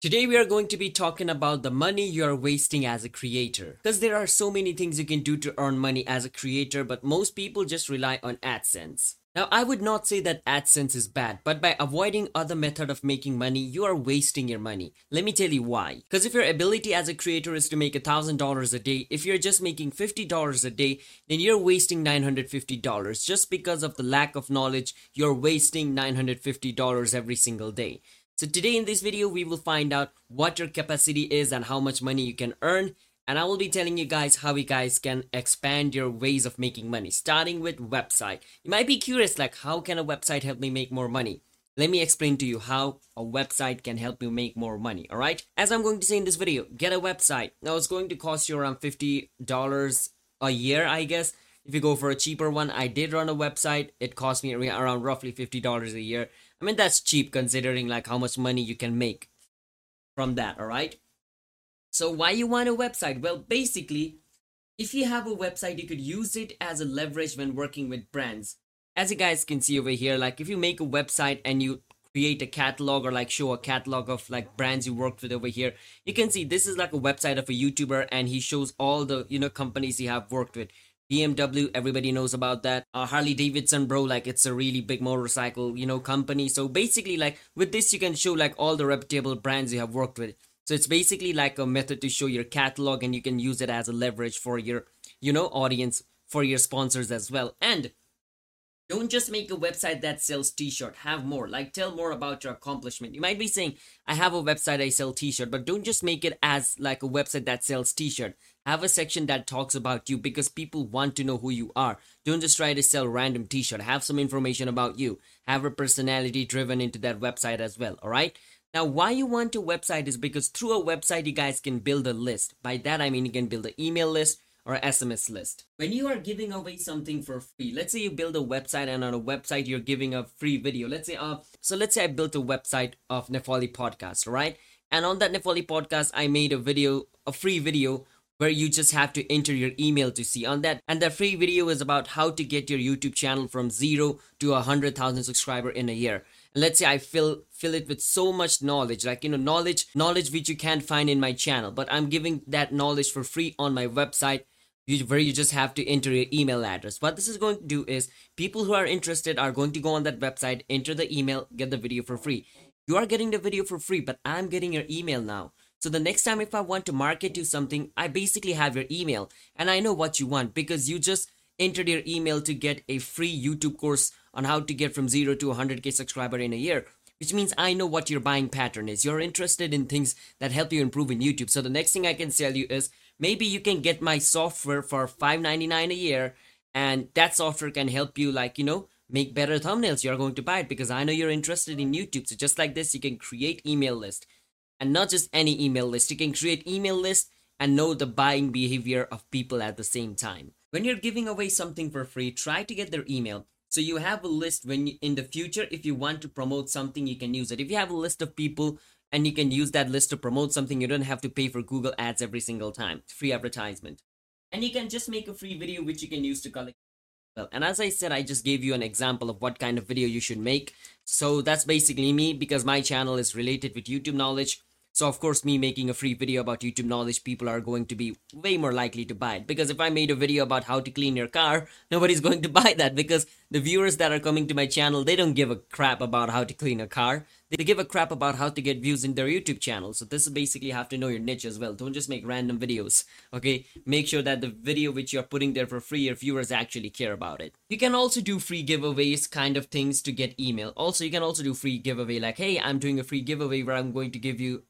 Today we are going to be talking about the money you are wasting as a creator. Because there are so many things you can do to earn money as a creator, but most people just rely on AdSense. Now, I would not say that AdSense is bad, but by avoiding other method of making money, you are wasting your money. Let me tell you why. Because if your ability as a creator is to make $1,000 a day, if you're just making $50 a day, then you're wasting $950. Just because of the lack of knowledge, you're wasting $950 every single day. So today in this video, we will find out what your capacity is and how much money you can earn. And I will be telling you guys how you guys can expand your ways of making money, starting with website. You might be curious, like how can a website help me make more money? Let me explain to you how a website can help you make more money, alright? As I'm going to say in this video, get a website. Now it's going to cost you around $50 a year, I guess. If you go for a cheaper one, I did run a website. It cost me around roughly $50 a year. I mean, that's cheap considering like how much money you can make from that, all right? So why you want a website? Well, basically, if you have a website, you could use it as a leverage when working with brands. As you guys can see over here, like if you make a website and you create a catalog or like show a catalog of like brands you worked with over here, you can see this is like a website of a YouTuber and he shows all the, you know, companies he have worked with. BMW, everybody knows about that. Uh, Harley Davidson, bro, like it's a really big motorcycle, you know, company. So basically, like with this, you can show like all the reputable brands you have worked with. So it's basically like a method to show your catalog and you can use it as a leverage for your, you know, audience, for your sponsors as well. And don't just make a website that sells t-shirt. Have more. Like tell more about your accomplishment. You might be saying, I have a website I sell t-shirt, but don't just make it as like a website that sells t-shirt. Have a section that talks about you because people want to know who you are. Don't just try to sell random t-shirt. Have some information about you. Have a personality driven into that website as well, all right? Now, why you want a website is because through a website you guys can build a list. By that I mean you can build an email list, or SMS list. When you are giving away something for free, let's say you build a website and on a website you're giving a free video. Let's say, uh, so let's say I built a website of Nepali podcast, right? And on that Nepali podcast, I made a video, a free video where you just have to enter your email to see on that and the free video is about how to get your youtube channel from zero to a hundred thousand subscriber in a year let's say i fill fill it with so much knowledge like you know knowledge knowledge which you can't find in my channel but i'm giving that knowledge for free on my website you, where you just have to enter your email address. What this is going to do is people who are interested are going to go on that website, enter the email, get the video for free. You are getting the video for free, but I'm getting your email now. So the next time if I want to market you something, I basically have your email and I know what you want because you just entered your email to get a free YouTube course on how to get from 0 to 100k subscriber in a year which means I know what your buying pattern is. You're interested in things that help you improve in YouTube. So the next thing I can sell you is maybe you can get my software for $5.99 a year and that software can help you like, you know, make better thumbnails. You're going to buy it because I know you're interested in YouTube. So just like this, you can create email list and not just any email list. You can create email list and know the buying behavior of people at the same time. When you're giving away something for free, try to get their email so you have a list when you, in the future, if you want to promote something, you can use it. If you have a list of people and you can use that list to promote something, you don't have to pay for Google ads every single time. Free advertisement. And you can just make a free video which you can use to collect well and as i said i just gave you an example of what kind of video you should make so that's basically me because my channel is related with youtube knowledge so of course, me making a free video about YouTube knowledge, people are going to be way more likely to buy it. Because if I made a video about how to clean your car, nobody's going to buy that because the viewers that are coming to my channel, they don't give a crap about how to clean a car. They give a crap about how to get views in their YouTube channel. So this is basically have to know your niche as well. Don't just make random videos. Okay, make sure that the video which you're putting there for free, your viewers actually care about it. You can also do free giveaways kind of things to get email. Also, you can also do free giveaway like, hey, I'm doing a free giveaway where I'm going to give you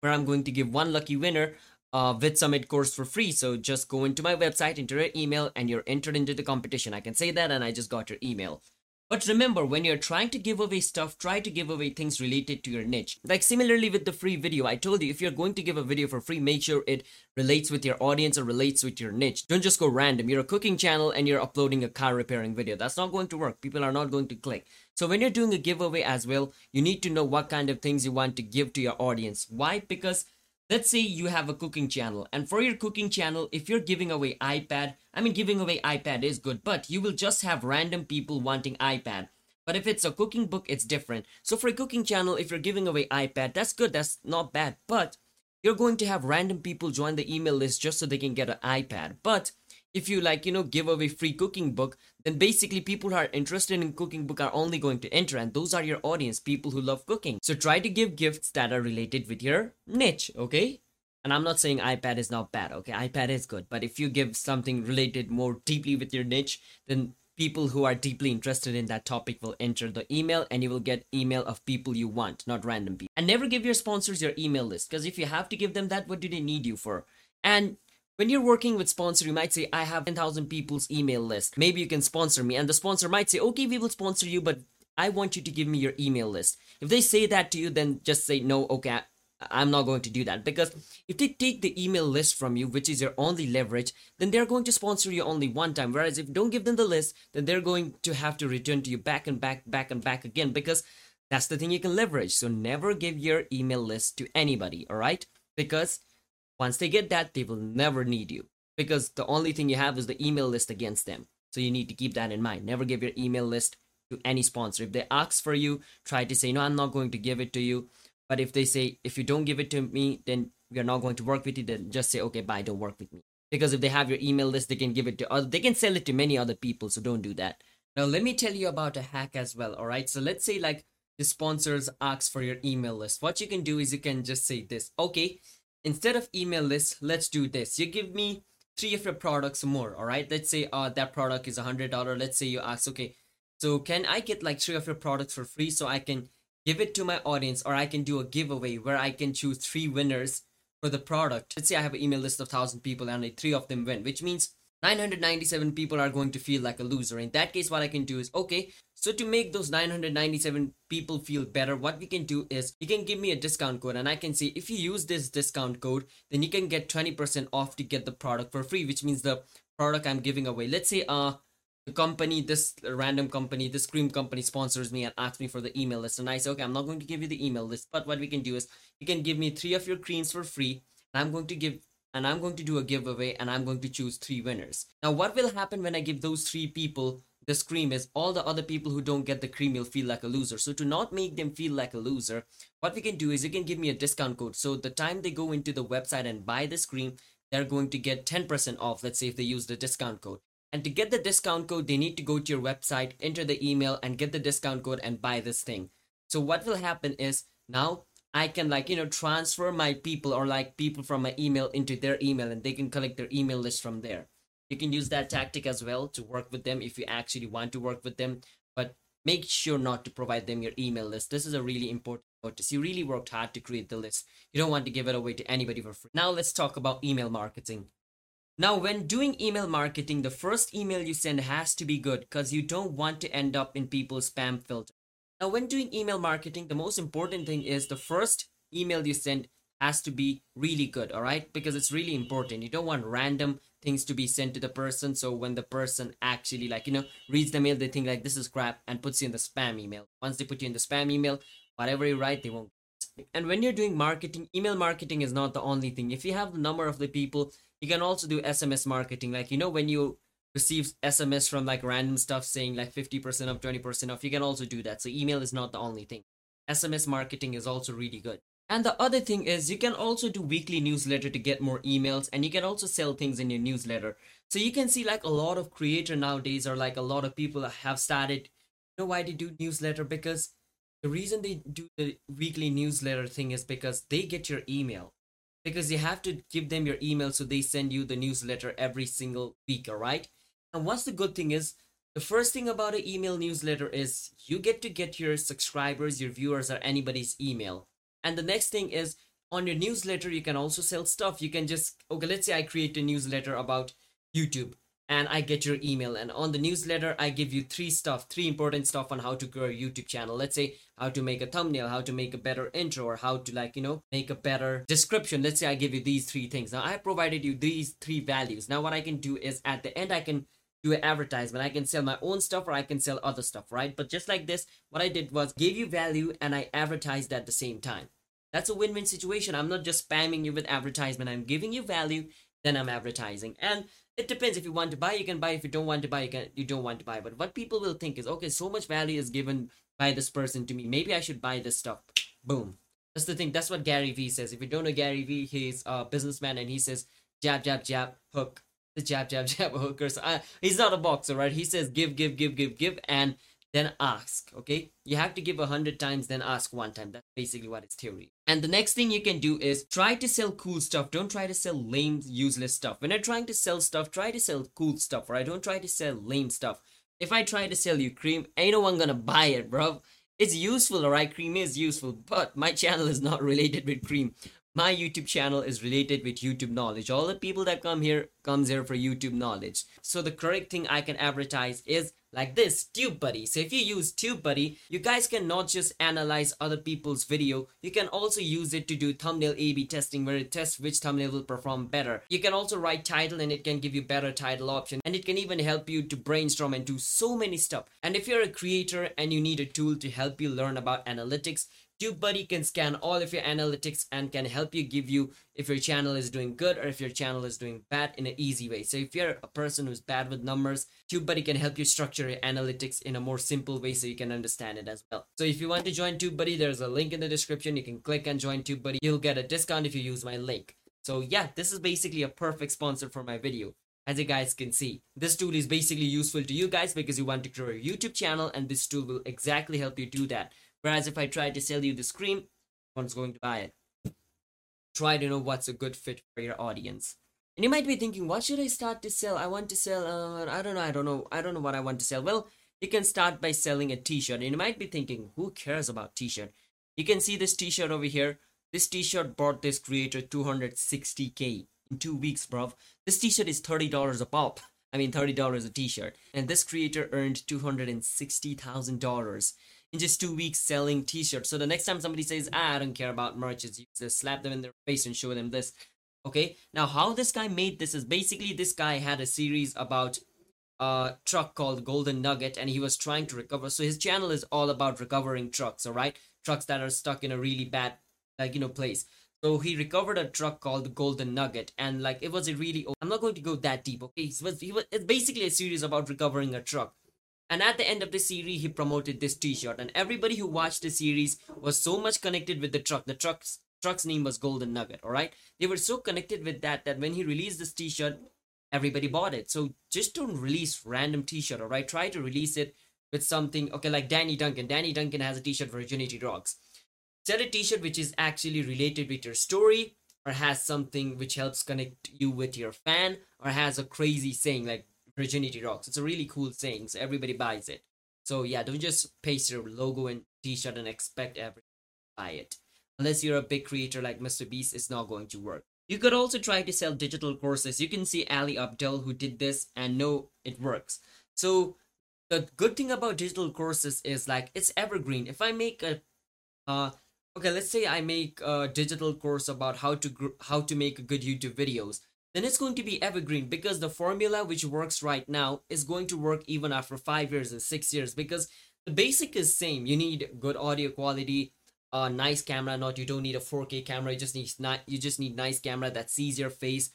where I'm going to give one lucky winner uh, with Summit course for free. So just go into my website, enter your email, and you're entered into the competition. I can say that, and I just got your email. But remember, when you're trying to give away stuff, try to give away things related to your niche. Like similarly with the free video, I told you if you're going to give a video for free, make sure it relates with your audience or relates with your niche. Don't just go random. You're a cooking channel and you're uploading a car repairing video. That's not going to work. People are not going to click. So when you're doing a giveaway as well, you need to know what kind of things you want to give to your audience. Why? Because let's say you have a cooking channel and for your cooking channel if you're giving away ipad i mean giving away ipad is good but you will just have random people wanting ipad But if it's a cooking book, it's different. So for a cooking channel, if you're giving away iPad, that's good. That's not bad. But you're going to have random people join the email list just so they can get an iPad. But if you like, you know, give away free cooking book, then basically people who are interested in cooking book are only going to enter and those are your audience, people who love cooking. So try to give gifts that are related with your niche, okay? And I'm not saying iPad is not bad, okay? iPad is good, but if you give something related more deeply with your niche, then people who are deeply interested in that topic will enter the email and you will get email of people you want, not random people. And never give your sponsors your email list because if you have to give them that, what do they need you for? And when you're working with sponsor, you might say, I have 10,000 people's email list. Maybe you can sponsor me. And the sponsor might say, okay, we will sponsor you, but I want you to give me your email list. If they say that to you, then just say, no, okay, I'm not going to do that because if they take the email list from you, which is your only leverage, then they're going to sponsor you only one time. Whereas if you don't give them the list, then they're going to have to return to you back and back, back and back again because that's the thing you can leverage. So never give your email list to anybody, all right? Because once they get that, they will never need you because the only thing you have is the email list against them. So you need to keep that in mind. Never give your email list to any sponsor. If they ask for you, try to say, no, I'm not going to give it to you but if they say, if you don't give it to me, then we are not going to work with you, then just say, okay, bye, don't work with me. Because if they have your email list, they can give it to other, they can sell it to many other people. So don't do that. Now, let me tell you about a hack as well. All right. So let's say like the sponsors ask for your email list. What you can do is you can just say this, okay, instead of email list, let's do this. You give me three of your products more. All right. Let's say uh, that product is a hundred dollar. Let's say you ask, okay, so can I get like three of your products for free so I can give it to my audience or I can do a giveaway where I can choose three winners for the product. Let's say I have an email list of 1000 people and only three of them win, which means 997 people are going to feel like a loser. In that case, what I can do is okay, so to make those 997 people feel better, what we can do is you can give me a discount code and I can say if you use this discount code, then you can get 20% off to get the product for free, which means the product I'm giving away. Let's say uh the company, this random company, this cream company sponsors me and asks me for the email list. And I say, okay, I'm not going to give you the email list, but what we can do is you can give me three of your creams for free. And I'm going to give and I'm going to do a giveaway and I'm going to choose three winners. Now, what will happen when I give those three people the cream is all the other people who don't get the cream will feel like a loser. So to not make them feel like a loser, what we can do is you can give me a discount code. So the time they go into the website and buy the cream, they're going to get 10% off. Let's say if they use the discount code. And to get the discount code, they need to go to your website, enter the email, and get the discount code and buy this thing. So what will happen is now I can like you know transfer my people or like people from my email into their email, and they can collect their email list from there. You can use that tactic as well to work with them if you actually want to work with them, but make sure not to provide them your email list. This is a really important notice. You really worked hard to create the list. You don't want to give it away to anybody for free. Now let's talk about email marketing. Now, when doing email marketing, the first email you send has to be good because you don't want to end up in people's spam filter. Now, when doing email marketing, the most important thing is the first email you send has to be really good, all right? Because it's really important. You don't want random things to be sent to the person. So when the person actually, like, you know, reads the mail, they think, like, this is crap and puts you in the spam email. Once they put you in the spam email, whatever you write, they won't. And when you're doing marketing, email marketing is not the only thing. If you have the number of the people you can also do sms marketing like you know when you receive sms from like random stuff saying like 50% off 20% off. You can also do that. So email is not the only thing. Sms marketing is also really good. And the other thing is you can also do weekly newsletter to get more emails and you can also sell things in your newsletter. So you can see like a lot of creator nowadays or like a lot of people have started you know why they do newsletter? Because the reason they do the weekly newsletter thing is because they get your email. Because you have to give them your email so they send you the newsletter every single week all right and what's the good thing is the first thing about an email newsletter is you get to get your subscribers your viewers or anybody's email and the next thing is on your newsletter you can also sell stuff you can just okay let's say i create a newsletter about youtube and I get your email. And on the newsletter, I give you three stuff, three important stuff on how to grow a YouTube channel. Let's say how to make a thumbnail, how to make a better intro, or how to like, you know, make a better description. Let's say I give you these three things. Now I provided you these three values. Now what I can do is at the end, I can do an advertisement. I can sell my own stuff or I can sell other stuff, right? But just like this, what I did was gave you value and I advertised at the same time. That's a win-win situation. I'm not just spamming you with advertisement. I'm giving you value, then I'm advertising. And it depends if you want to buy you can buy if you don't want to buy you can you don't want to buy but what people will think is okay so much value is given by this person to me maybe i should buy this stuff boom that's the thing that's what gary vee says if you don't know gary vee he's a businessman and he says jab jab jab hook the jab jab jab hooker. So I, he's not a boxer right? He says give give give give give and then ask okay? You have to give a hundred times then ask one time. That's basically what his theory and the next thing you can do is try to sell cool stuff. Don't try to sell lame useless stuff. When you're trying to sell stuff try to sell cool stuff right? Don't try to sell lame stuff. If i try to sell you cream ain't no one gonna buy it bro it's useful alright cream is useful but my channel is not related with cream my youtube channel is related with youtube knowledge all the people that come here comes here for youtube knowledge so the correct thing i can advertise is like this TubeBuddy. So if you use TubeBuddy, you guys can not just analyze other people's video, you can also use it to do thumbnail A-B testing where it tests which thumbnail will perform better. You can also write title and it can give you better title option and it can even help you to brainstorm and do so many stuff. And if you're a creator and you need a tool to help you learn about analytics, TubeBuddy can scan all of your analytics and can help you give you if your channel is doing good or if your channel is doing bad in an easy way. So if you're a person who's bad with numbers, TubeBuddy can help you structure your analytics in a more simple way so you can understand it as well. So if you want to join TubeBuddy, there's a link in the description. You can click and join TubeBuddy. You'll get a discount if you use my link. So yeah, this is basically a perfect sponsor for my video. As you guys can see, this tool is basically useful to you guys because you want to grow your YouTube channel and this tool will exactly help you do that. Whereas if I try to sell you the screen, one's going to buy it. Try to know what's a good fit for your audience. And you might be thinking, what should I start to sell? I want to sell, uh, I don't know, I don't know, I don't know what I want to sell. Well, you can start by selling a t-shirt. And you might be thinking, who cares about t-shirt? You can see this t-shirt over here. This t-shirt bought this creator 260k in two weeks, bro. This t-shirt is $30 a pop. I mean, $30 a t-shirt. And this creator earned $260,000 in just two weeks selling t-shirts. So the next time somebody says, ah, I don't care about merches, you just slap them in their face and show them this. Okay, now how this guy made this is basically this guy had a series about a truck called Golden Nugget and he was trying to recover. So his channel is all about recovering trucks, all right? Trucks that are stuck in a really bad, like, you know, place. So he recovered a truck called Golden Nugget, and like it was a really. I'm not going to go that deep, okay? It was, he was, it's basically a series about recovering a truck. And at the end of the series, he promoted this T-shirt, and everybody who watched the series was so much connected with the truck. The truck's truck's name was Golden Nugget. All right, they were so connected with that that when he released this T-shirt, everybody bought it. So just don't release random T-shirt. All right, try to release it with something. Okay, like Danny Duncan. Danny Duncan has a T-shirt Virginity Rocks. Sell a T-shirt which is actually related with your story or has something which helps connect you with your fan or has a crazy saying like virginity rocks. It's a really cool thing, so everybody buys it. So yeah, don't just paste your logo and t-shirt and expect everyone to buy it. Unless you're a big creator like Mr. Beast, it's not going to work. You could also try to sell digital courses. You can see Ali Abdaal who did this and know it works. So the good thing about digital courses is like it's evergreen. If I make a uh okay, let's say I make a digital course about how to gr- how to make good YouTube videos then it's going to be evergreen because the formula which works right now is going to work even after five years and six years because the basic is same. You need good audio quality a nice camera not you don't need a 4k camera you just need not you just need nice camera that sees your face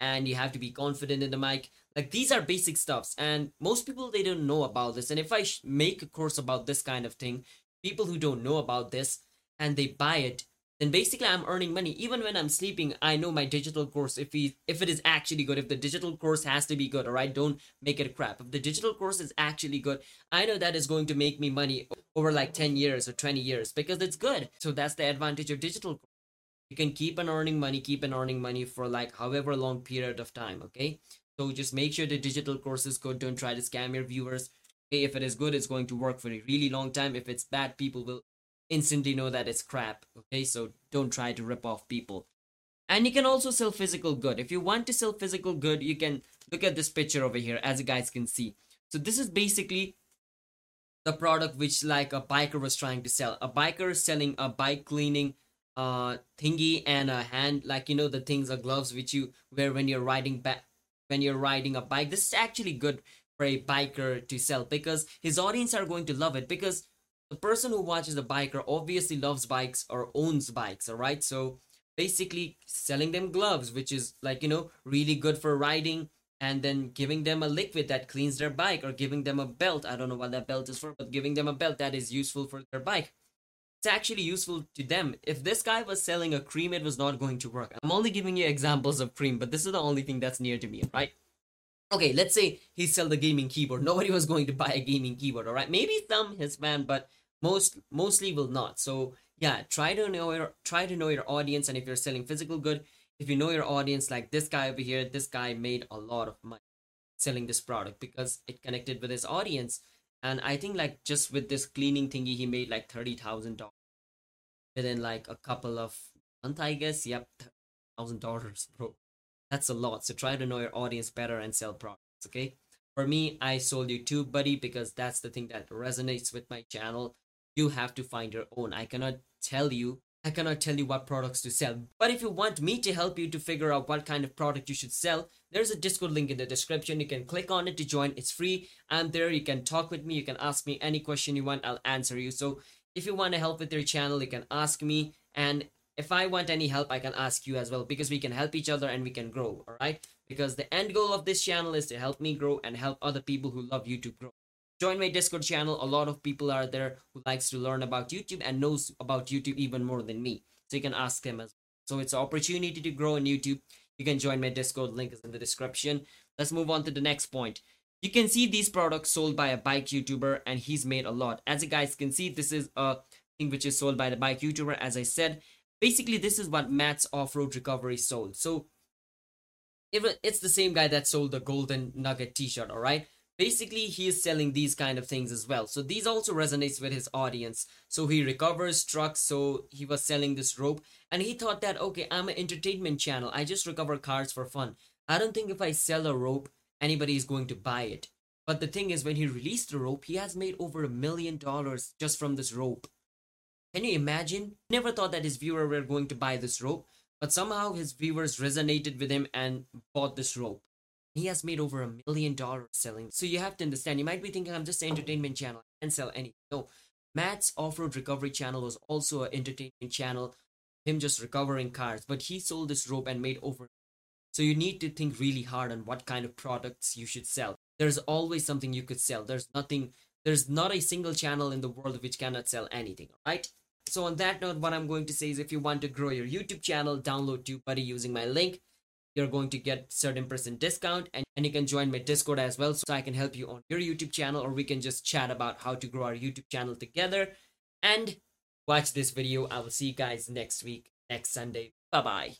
and you have to be confident in the mic. Like these are basic stuffs and most people they don't know about this. And if i make a course about this kind of thing people who don't know about this and they buy it then basically I'm earning money. Even when I'm sleeping, I know my digital course, if we if it is actually good, if the digital course has to be good, all right, don't make it crap. If the digital course is actually good, I know that is going to make me money over like 10 years or 20 years because it's good. So that's the advantage of digital You can keep on earning money, keep on earning money for like however long period of time, okay? So just make sure the digital course is good. Don't try to scam your viewers. Okay, if it is good, it's going to work for a really long time. If it's bad, people will instantly know that it's crap. Okay, so don't try to rip off people. And you can also sell physical good. If you want to sell physical good, you can look at this picture over here, as you guys can see. So this is basically the product which like a biker was trying to sell. A biker selling a bike cleaning uh thingy and a hand like you know the things the gloves which you wear when you're riding back when you're riding a bike. This is actually good for a biker to sell because his audience are going to love it because the person who watches the biker obviously loves bikes or owns bikes all right? So basically selling them gloves which is like you know really good for riding and then giving them a liquid that cleans their bike or giving them a belt. I don't know what that belt is for but giving them a belt that is useful for their bike. It's actually useful to them. If this guy was selling a cream it was not going to work. I'm only giving you examples of cream but this is the only thing that's near to me right? Okay let's say he sell the gaming keyboard. Nobody was going to buy a gaming keyboard all right? Maybe some his fan but most mostly will not. So yeah try to know your try to know your audience and if you're selling physical good if you know your audience like this guy over here this guy made a lot of money selling this product because it connected with his audience. And i think like just with this cleaning thingy he made like $30000 within like a couple of months i guess. Yep $1000 bro. That's a lot. So try to know your audience better and sell products okay? For me i sold you TubeBuddy because that's the thing that resonates with my channel you have to find your own i cannot tell you I cannot tell you what products to sell. But if you want me to help you to figure out what kind of product you should sell, there's a Discord link in the description. You can click on it to join. It's free. I'm there. You can talk with me. You can ask me any question you want. I'll answer you. So if you want to help with your channel, you can ask me. And if I want any help, I can ask you as well because we can help each other and we can grow. All right. Because the end goal of this channel is to help me grow and help other people who love YouTube grow join my discord channel. A lot of people are there who likes to learn about youtube and knows about youtube even more than me. So you can ask them as well. so it's an opportunity to grow on youtube. You can join my discord. Link is in the description. Let's move on to the next point. You can see these products sold by a bike youtuber and he's made a lot. As you guys can see this is a thing which is sold by the bike youtuber as i said. Basically this is what matt's off-road recovery sold. So it's the same guy that sold the golden nugget t-shirt all right basically he is selling these kind of things as well. So these also resonates with his audience. So he recovers trucks so he was selling this rope and he thought that okay i'm an entertainment channel. I just recover cars for fun. I don't think if i sell a rope anybody is going to buy it. But the thing is when he released the rope he has made over a million dollars just from this rope. Can you imagine? Never thought that his viewer were going to buy this rope but somehow his viewers resonated with him and bought this rope he has made over a million dollars selling. So you have to understand, you might be thinking, I'm just an entertainment channel. I can sell anything. No. Matt's off-road recovery channel was also an entertainment channel, him just recovering cars. But he sold this rope and made over. So you need to think really hard on what kind of products you should sell. There's always something you could sell. There's nothing, there's not a single channel in the world which cannot sell anything, right? So on that note, what I'm going to say is if you want to grow your YouTube channel, download TubeBuddy using my link you're going to get certain percent discount and, and you can join my discord as well so i can help you on your youtube channel or we can just chat about how to grow our youtube channel together. And watch this video. I will see you guys next week next sunday. Bye bye